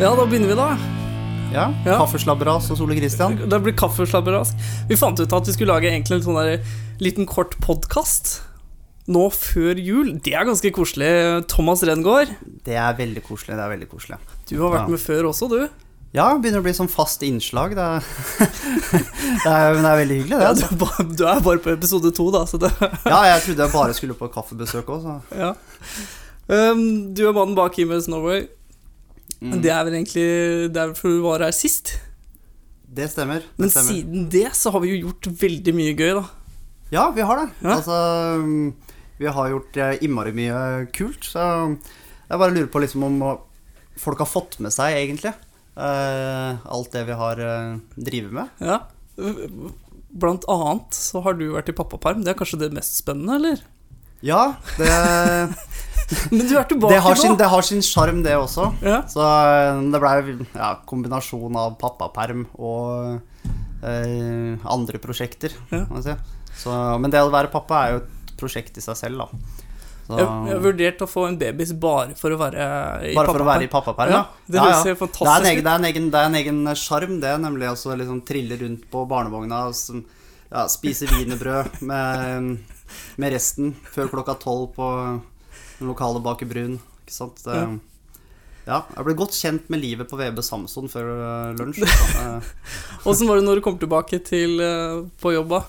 Ja, da begynner vi, da. Ja, Ja. Kaffeslabberas og Sole Kristian. Det blir kaffeslabberas. Vi fant ut at vi skulle lage egentlig en sånn der liten kort podkast nå før jul. Det er ganske koselig. Thomas Rengård, Det er veldig koselig. det er veldig koselig du har vært Ja. med før også, du. Ja, begynner å bli sånn fast innslag. Det er, det er, men det er veldig hyggelig, det. Ja, du, er bare, du er bare på episode to, da, så det Ja, jeg trodde jeg bare skulle på kaffebesøk òg, så Ja. Um, du er mannen bak Himmels Norway. Mm. Det er vel egentlig Det er vel for du var her sist. Det stemmer. Det Men stemmer. siden det så har vi jo gjort veldig mye gøy, da. Ja, vi har det. Ja. Altså mm, Vi har gjort eh, innmari mye kult, så jeg bare lurer på liksom om folk har fått med seg, egentlig, eh, alt det vi har uh, drevet med. Ja. Blant annet så har du vært i pappaperm. Det er kanskje det mest spennende, eller? Ja, det, Men du er tilbake det har sin nå. det har sin sjarm, det også. Ja. Så eh, det blei ja, kombinasjon av pappaperm og eh, andre prosjekter. Ja. Så, men det å være pappa er jo et prosjekt i seg selv, da. Så, Jeg, har vurdert å få en babys bare for å være i bare for å være i pappaperm, Ja, ja. det høres ja. en fantastisk egen, ut. det egen, det er en egen sjarm, det, nemlig å liksom trille rundt på barnevogna og ja, spise wienerbrød med, med resten før klokka tolv på den lokale Baker Brun. Ikke sant? Det, Ja. Jeg ble godt kjent med livet på VB Samson før øh, lunsj. altså. Eh, Åssen var det når du kom tilbake til eh, på jobb, da?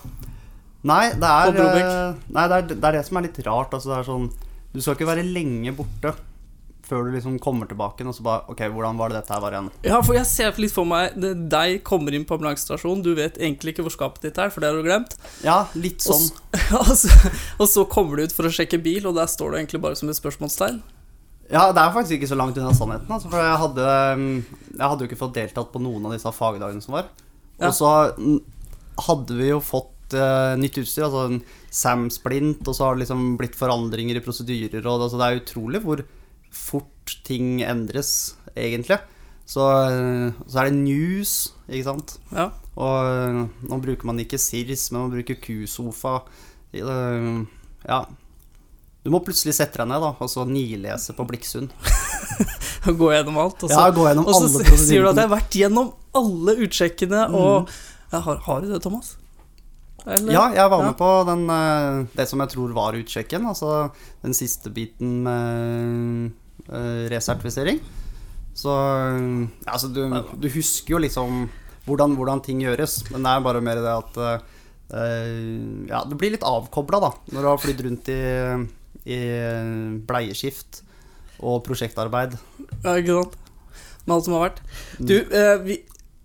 Nei, det er, eh, nei det, er, det er det som er litt rart. Altså, det er sånn, du skal ikke være lenge borte før du liksom kommer tilbake og så bare Ok, hvordan var det dette her var igjen? Ja, for jeg ser litt for meg det, deg kommer inn på ambulansestasjonen, du vet egentlig ikke hvor skapet ditt er, for det har du glemt. Ja, litt sånn. s- og, så, og så kommer du ut for å sjekke bil, og der står du egentlig bare som et spørsmålstegn. Ja, det er faktisk ikke så langt unna sannheten. Altså, for jeg hadde, mm, jeg hadde jo ikke fått deltatt på noen av disse fagdagene som var. Ja. Og så mm, hadde vi jo fått eh, nytt utstyr, altså en Sam-splint, og så har det liksom blitt forandringer i prosedyrer, og altså, det er utrolig hvor fort ting endres, egentlig. Så, eh, så er det news, ikke sant. Ja. Og eh, nå bruker man ikke SIRS, men man bruker Q-sofa. Ja. Du må plutselig sette deg ned da, og så nilese på Blikksund. Gå gjennom alt. Og så, Ja, gå gjennom og så alle sier du at jeg har vært gjennom alle utsjekkene, og ja, har, har du det, Thomas? Eller? Ja, jeg var med på den, eh, det som jeg tror var utsjekken. Altså den siste biten med eh, resertifisering. Så altså, du, du husker jo liksom hvordan, hvordan ting gjøres, men det er bare mer det at eh, Ja, du blir litt avkobla, da, når du har flydd rundt i, i bleieskift og prosjektarbeid. Ja, ikke sant? Med alt som har vært. Du, eh, vi,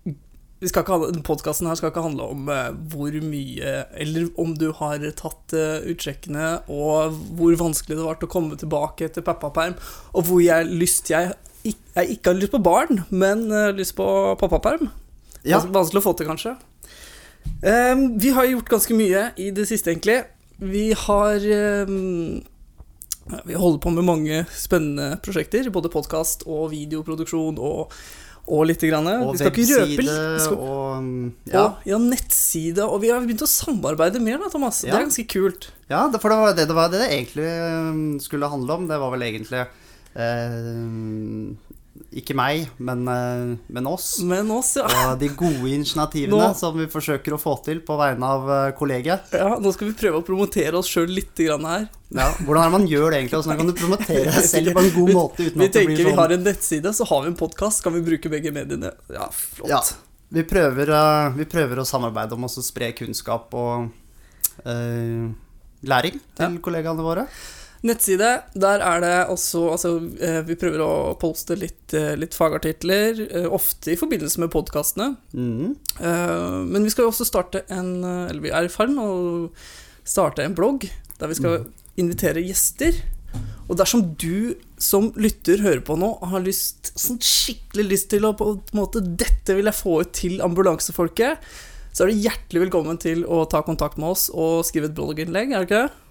vi skal ikke ha, podkasten her skal ikke handle om eh, hvor mye Eller om du har tatt eh, utsjekkene, og hvor vanskelig det var å komme tilbake etter pappaperm, og hvor jeg, lyst, jeg, jeg ikke har lyst på barn, men eh, lyst på pappaperm. Ja, Vanskelig å få til, kanskje. Um, vi har gjort ganske mye i det siste, egentlig. Vi har um, Vi holder på med mange spennende prosjekter. Både podkast og videoproduksjon og, og lite grann. og webside litt. skal- og ja. og, ja, nettside. Og vi har begynt å samarbeide mer, da, Thomas. Det er ganske kult. Ja, for det var det det, var det det egentlig skulle handle om. Det var vel egentlig eh, ikke meg, men, eh, men oss. Men oss, ja. Og de gode initiativene Nå- som vi forsøker å få til på vegne av eh, kollegiet. ja. Nå skal vi prøve å promotere oss sjøl litt grann her. Ja, hvordan er det man gjør det egentlig? Hvordan kan du promotere deg selv på en god måte uten Vi at det tenker sånn? vi sånn har en nettside, så har vi en podkast. Kan vi bruke begge mediene? Ja, flott. Ja, vi prøver, eh, vi prøver å samarbeide om å spre kunnskap og eh, læring til Ja. kollegaene våre. Nettside, der er det også Altså, eh, vi prøver å poste litt, eh, litt fagartikler, eh, ofte i forbindelse med podkastene. Mm. Men vi skal jo også starte en Eller vi er i ferd med å starte en blogg der vi skal invitere gjester. Og dersom du som lytter hører på nå har lyst, sånn skikkelig lyst til å på en måte Dette vil jeg få ut til ambulansefolket, så er du hjertelig velkommen til å ta kontakt med oss og skrive et blogginnlegg, er det ikke det?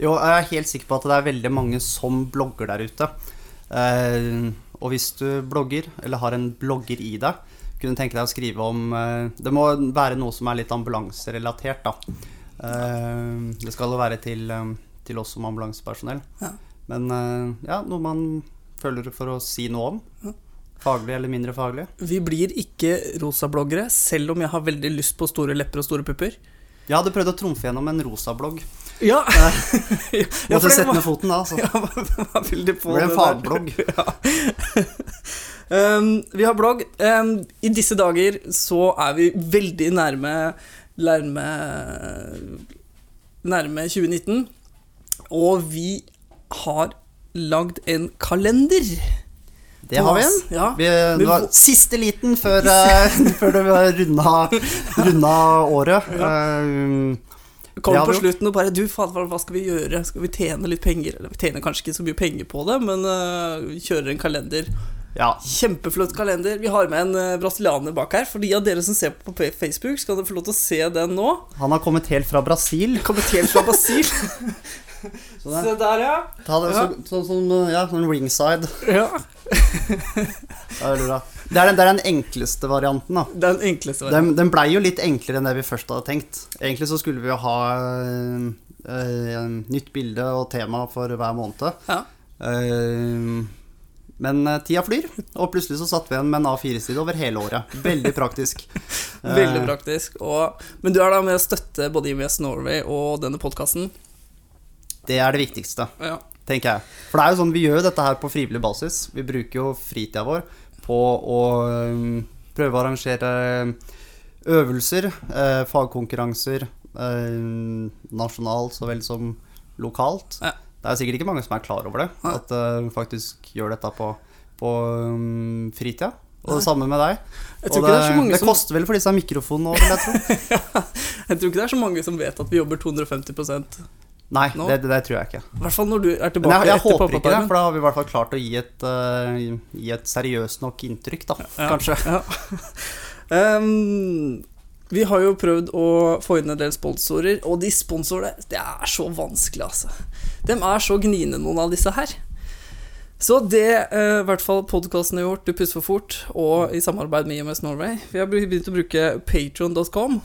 Jo, jeg er helt sikker på at det er veldig mange som blogger der ute. Eh, og hvis du blogger, eller har en blogger i deg, kunne tenke deg å skrive om eh, Det må være noe som er litt ambulanserelatert, da. Eh, det skal jo være til, til oss som ambulansepersonell. Ja. Men ja, noe man føler for å si noe om. Faglig eller mindre faglig. Vi blir ikke rosabloggere, selv om jeg har veldig lyst på store lepper og store pupper. Jeg hadde prøvd å trumfe gjennom en rosablogg. Ja, ja Måtte sette ned foten da, altså. Ja, var veldig på Det ble en fagblogg. Ja. Um, vi har blogg. Um, I disse dager så er vi veldig nærme Nærme Nærme 2019. Og vi har lagd en kalender. Det har vi en. Ja. Vi, det var siste liten før, eh, før det runda, runda året. Eh, Kom på slutten og bare Du, faen, hva skal vi gjøre? Skal vi tjene litt penger? Eller vi tjener kanskje ikke så mye penger på det, men uh, vi kjører en kalender. ja. Kjempeflott kalender. Vi har med en uh, brasilianer bak her. For de av dere som ser på Facebook, skal dere få lov til å se den nå. Han har kommet helt fra Brasil. Kommet helt fra Brasil. Se der, ja. ta det Ja. så- sånn så, ja, sånn ringside. ja. Det er, det, er den, det er den enkleste varianten, da. Den enkleste varianten. Den, den blei jo litt enklere enn det vi først hadde tenkt. Egentlig så skulle vi jo ha øh, øh, nytt bilde og tema for hver måned. Ja. Uh, men eh, tida flyr, og plutselig så satt vi igjen med en A4-side over hele året. Veldig praktisk. Veldig praktisk. Og, men du er da med å støtte både IMS Norway og denne podkasten. Det er det viktigste, Ja. Tenker jeg. For det er jo sånn, vi gjør jo dette her på frivillig basis. Vi bruker jo fritida vår på å eh, prøve å arrangere øvelser, eh, fagkonkurranser, eh, nasjonalt så vel som lokalt. Ja. Det er sikkert ikke mange som er klar over det, ja. at eh, vi faktisk gjør dette på, på um, fritida. Og Nei. det samme med deg. Og det, det det som koster vel for disse mikrofonene òg, vil jeg tro. Jeg tror ikke det er så mange som vet at vi jobber 250 Nei, det, det, tror jeg ikke. I hvert fall når du er tilbake jeg, jeg etter håper ikke det, for da har vi i hvert fall klart å gi et, uh, gi et seriøst nok inntrykk, da. Ja. Kanskje. Ja. um, vi har jo prøvd å få inn en del sponsorer, og de sponsorene Det er så vanskelig, altså. De er så gniende, noen av disse her. Så det eh, i hvert fall podkasten har gjort, Du pusser for fort, og i samarbeid med IMS Norway Vi har begynt å bruke patron.com.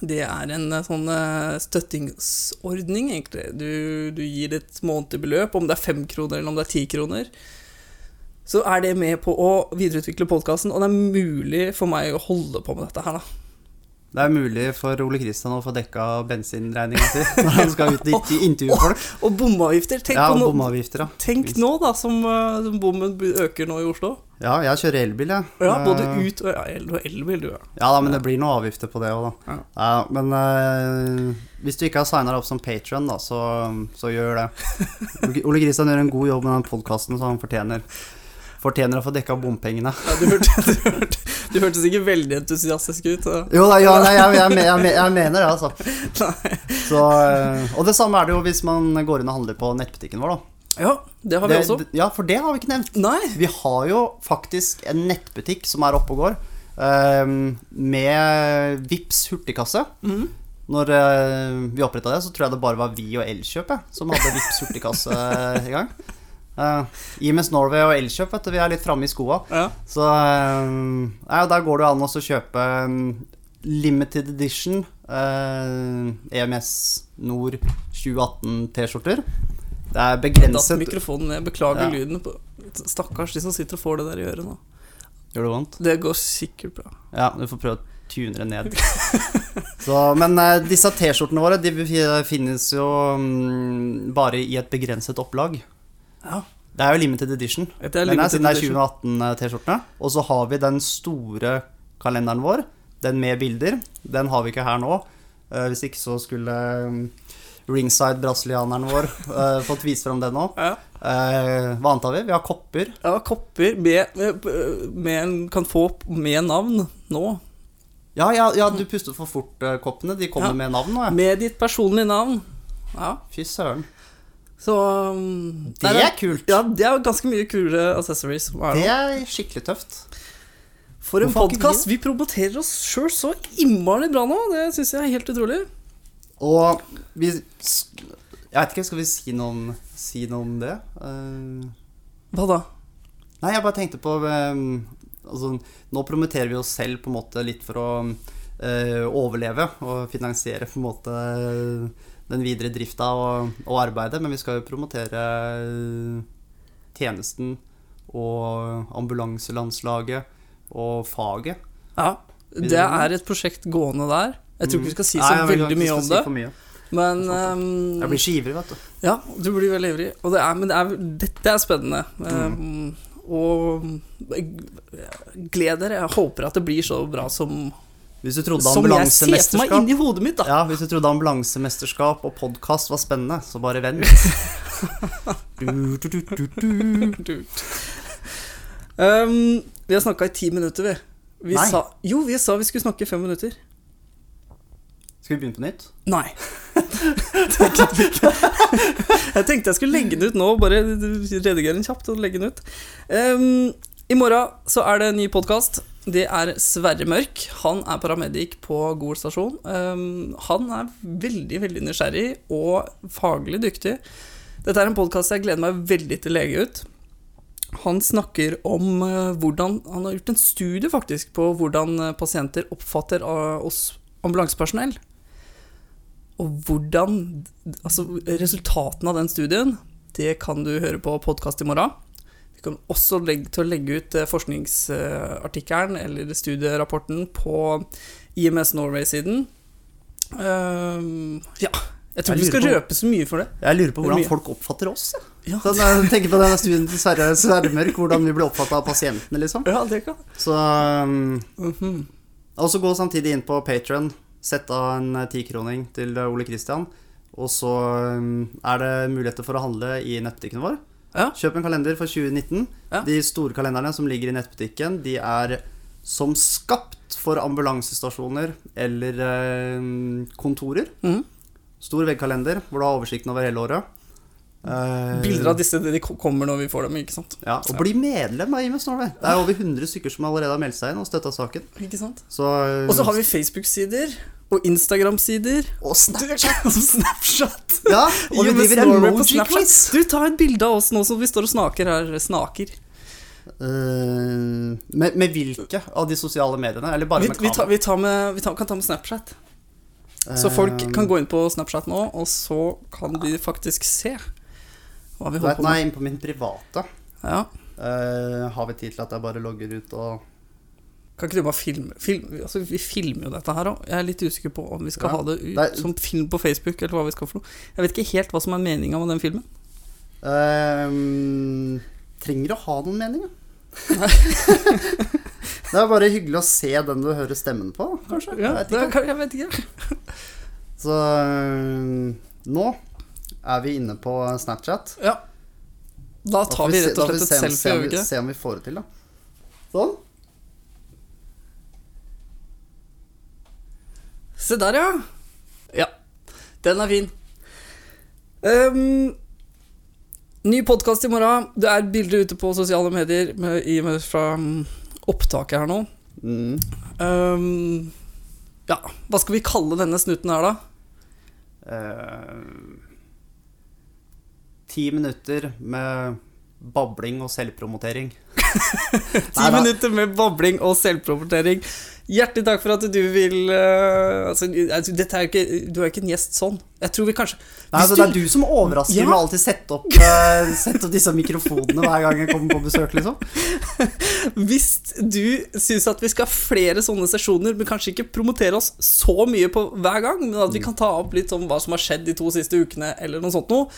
Det er en eh, sånn eh, støttingsordning, egentlig. Du, du gir et månedlig beløp, om det er fem kroner eller om det er ti kroner så er det med på å videreutvikle podkasten, og det er mulig for meg å holde på med dette her, da. Det er mulig for Ole Kristian å få dekka bensinregninga si når han skal ut i intervjue folk. Og bomavgifter! Tenk, Ja, og bomavgifter, ja. tenk nå, da, som, eh, som bommen øker nå i Oslo. Ja, jeg kjører elbil, jeg. Ja, både Eh, ut og ja, el- og elbil, du, ja. Ja da, men det blir noen avgifter på det òg, da. Ja. Ja, men uh, hvis du ikke har signa deg opp som patron, da, så, så gjør det. Ole Kristian gjør en god jobb med den podkasten, så han fortjener Fortjener å få dekka bompengene. ja du, hørte, du, hørte, du hørtes ikke veldig entusiastisk ut. Da. Jo da, ja, nei, jeg, jeg, jeg, jeg mener det, altså. Så, eh, og det samme er det jo hvis man går inn og handler på nettbutikken vår, da. Ja, det har vi Det, også. ja, for det har vi ikke nevnt. Nei. Vi har jo faktisk en nettbutikk som er oppe og går, eh, med Vips hurtigkasse. Mm. Når eh, vi oppretta det, så tror jeg det bare var vi og Elkjøp som hadde Vips hurtigkasse i gang. Uh, IMS Norway og Elkjøp, vet du, vi er litt framme i skoa. Ja. Så eh, ja, der går det an å kjøpe um, limited edition uh, EMS Nord 2018 T-skjorter. Det er begrenset mikrofonen ned. Beklager Ja. lyden. På. Stakkars de som sitter og får det der i øret nå. Gjør det vondt? Det går sikkert bra. Ja, du får prøve å tune det ned. Så, men uh, disse T-skjortene våre De finnes jo um, bare i et begrenset opplag. Ja. Det er jo limited edition. Det er limited den er siden det er 2018-T-skjortene. Og så har vi den store kalenderen vår, den med bilder. Den har vi ikke her nå. Eh, hvis ikke så skulle mm, ringside brasilianeren vår uh, fått vise fram den nå. Ja. Uh, hva annet har vi? Vi har kopper. Ja, kopper med, med, med en, kan få med navn nå. Ja, ja, ja du pustet for fort-koppene. De kommer med navn nå. Med ditt personlige navn. Ja, Fy søren. Så Det er kult. Ja, det er ganske mye kulere accessories. er Det er skikkelig tøft. For en podkast! Vi promoterer oss sjøl så innmari bra nå. Det syns jeg er helt utrolig. Og vi Jeg vet ikke, skal vi si noe om, si noe om det? Uh, Hva da? nei, jeg bare tenkte på um, Altså, nå promoterer vi oss selv på en måte litt for å uh, overleve og finansiere på en måte den videre drifta og, og arbeidet, men vi skal jo promotere eh, tjenesten og ambulanselandslaget og faget. Ja, det er et prosjekt gående der. Jeg tror ikke vi skal si så Nei, jeg veldig mye om si det, for mye. men Jeg ehm, blir så ivrig, vet du. Ja, du blir veldig ivrig. Det er, men det er, dette er spennende. Ehm, og gled dere. Jeg håper at det blir så bra som, Hvis du trodde som jeg ser meg inni hodet mitt, da. Ja, hvis du trodde ambulansemesterskap og podkast var spennende, så bare vent. du, du, du. Ehm, vi har snakka i ti minutter, vi. vi Nei. sa, jo, vi sa vi skulle snakke i fem minutter. Skal vi begynne på nytt? Nei. jeg tenkte jeg skulle legge den ut nå, bare redigere den kjapt og legge den ut. Um, I morgen så er det en ny podkast. Det er Sverre Mørk. Han er paramedic på Gol stasjon. Ehm, han er veldig, veldig nysgjerrig og faglig dyktig. Dette er en podkast jeg gleder meg veldig til å lege ut. Han snakker om eh, hvordan Han har gjort en studie faktisk på hvordan eh, pasienter oppfatter eh, oss ambulansepersonell. Og hvordan Altså, resultatene av den studien, det kan du høre på podkast i morgen. Vi kommer også legge, til å legge ut eh, forskningsartikkelen eller studierapporten på IMS Norway-siden. Uh, ja. Jeg tror ikke vi skal på- røpe så mye for det. Jeg lurer på hvordan folk oppfatter oss. Ja. Ja, Sånn, jeg tenker på denne studien til Sverre, Sverdmørk, hvordan vi blir oppfatta av pasientene, liksom. ja det kan Så um, Mhm. Og så gå samtidig inn på Patron, sette av en eh, tikroning til eh, Ole Kristian. Og så um, er det muligheter for å handle i nettbutikken vår. Ja. Kjøp en kalender for 2019. Ja. De store kalenderne som ligger i nettbutikken, de er som skapt for ambulansestasjoner eller eh, kontorer. Mm. Stor veggkalender hvor du har oversikten over hele året. Eh, Bilder av disse de kommer når vi får dem, ikke sant? Ja, og bli medlem av IMS Norway. Det er over 100 stykker som allerede har meldt seg inn og støtta saken. Ikke sant? Så, eh, Og så har vi Facebook-sider og Instagram-sider. Og Snapchat! Og Snapchat. Ja, og vi driver emoji-quiz. Du, ta et bilde av oss nå som vi står og snaker her. Snaker. Uh, med, med hvilke av de sosiale mediene? Eller bare Vi, med vi, tar, vi, tar med, vi tar, kan ta med Snapchat. Så folk kan gå inn på Snapchat nå, og så kan de faktisk se hva vi holder på Nei, inn på min private. Ja. Uh, har vi tid til at jeg bare logger ut og Kan ikke du bare filme, Film, altså, Vi filmer jo dette her òg. Jeg er litt usikker på om vi skal Ja. ha det ut er- som film på Facebook, eller hva vi skal for noe. Jeg vet ikke helt hva som er meninga med den filmen. Uh, Trenger å ha noen mening, ja. det er bare hyggelig å se den du hører stemmen på, kanskje. Ja, jeg vet det, ikke. kan- jeg vet ikke. Så eh, nå er vi inne på Snapchat. Ja. Da tar da vi rett og slett et selfie, gjør vi? Se om vi får det til, da. Sånn. Se der, ja. Ja, den er fin. Um, ny podkast i morgen. Det er bilder ute på sosiale medier med, i, med, fra mm, opptaket her nå. Mm. Um, ja, hva skal vi kalle denne snutten her, da? Eh, Ti minutter med babling og selvpromotering. Ti minutter med babling og selvpromotering. Hjertelig takk for at du vil eh, altså, dette er ikke, Du er ikke en gjest sånn. Jeg tror vi kanskje Nei, altså, det er du som overrasker Ja. med alltid sette opp, uh, sette opp disse mikrofonene hver gang jeg kommer på besøk, liksom. Hvis du syns at vi skal ha flere sånne sesjoner, men kanskje ikke promotere oss så mye på hver gang, men at vi kan ta opp litt om hva som har skjedd de to siste ukene, eller noe sånt noe,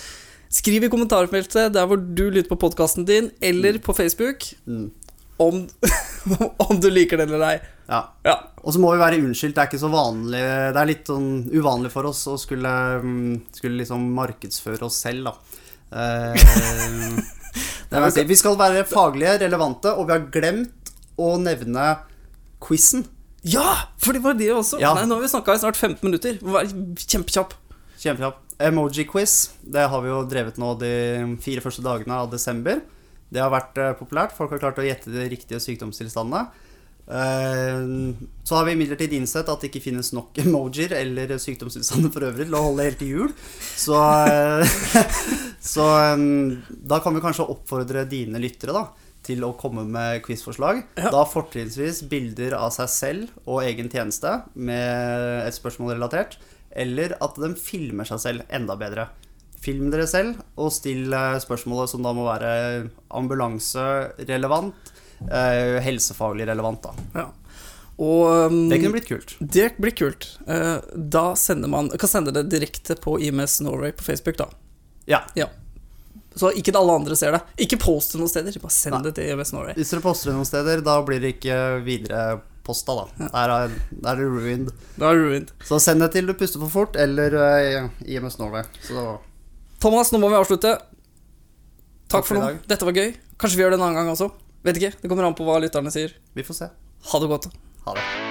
skriv i kommentarfeltet der hvor du lytter på podkasten din, eller på Facebook, Mm. om, om du liker det eller ei. Ja. Ja. Og så må vi være unnskyldt, det er ikke så vanlig Det er litt sånn uvanlig for oss å skulle, mm, skulle liksom markedsføre oss selv, da. Eh, det si. Vi skal være faglige, relevante, og vi har glemt å nevne quizen. ja, for det var det også. Ja. Nei, nå har vi snakka i snart 15 minutter. Vær kjempekjapp. Kjempekjapt. Emoji-quiz, det har vi jo drevet nå de fire første dagene av desember. Det har vært eh, populært. Folk har klart å gjette de riktige sykdomstilstandene. Eh, så har vi imidlertid innsett at det ikke finnes nok emojier eller sykdomstilstander for øvrig til å holde helt til jul. Så, eh, så da kan vi kanskje oppfordre dine lyttere da, til å komme med quizforslag. Ja. Da fortrinnsvis bilder av seg selv og egen tjeneste med et spørsmål relatert. Eller at de filmer seg selv enda bedre. film dere selv, og still eh, spørsmålet som da må være ambulanserelevant, eh, helsefaglig relevant, da. Ja. Og um, Det kunne blitt kult. det blir kult. Eh, da sender man Kan sende det direkte på IMS Norway på Facebook, da. Ja. Så ikke alle andre ser det. Ikke post det noen steder, bare send Nei. det til IMS Norway. Hvis dere poster det noen steder, da blir det ikke videre posta, da. Der er, der er ruined. Det er ruined. Så send det til Du puster for fort eller uh, IMS Norway. Så Thomas, nå må vi avslutte. Takk, Takk for nå. Dette var gøy. Kanskje vi gjør det en annen gang også. Vet ikke. Det kommer an på hva lytterne sier. vi får se. Ha det godt. Ha det.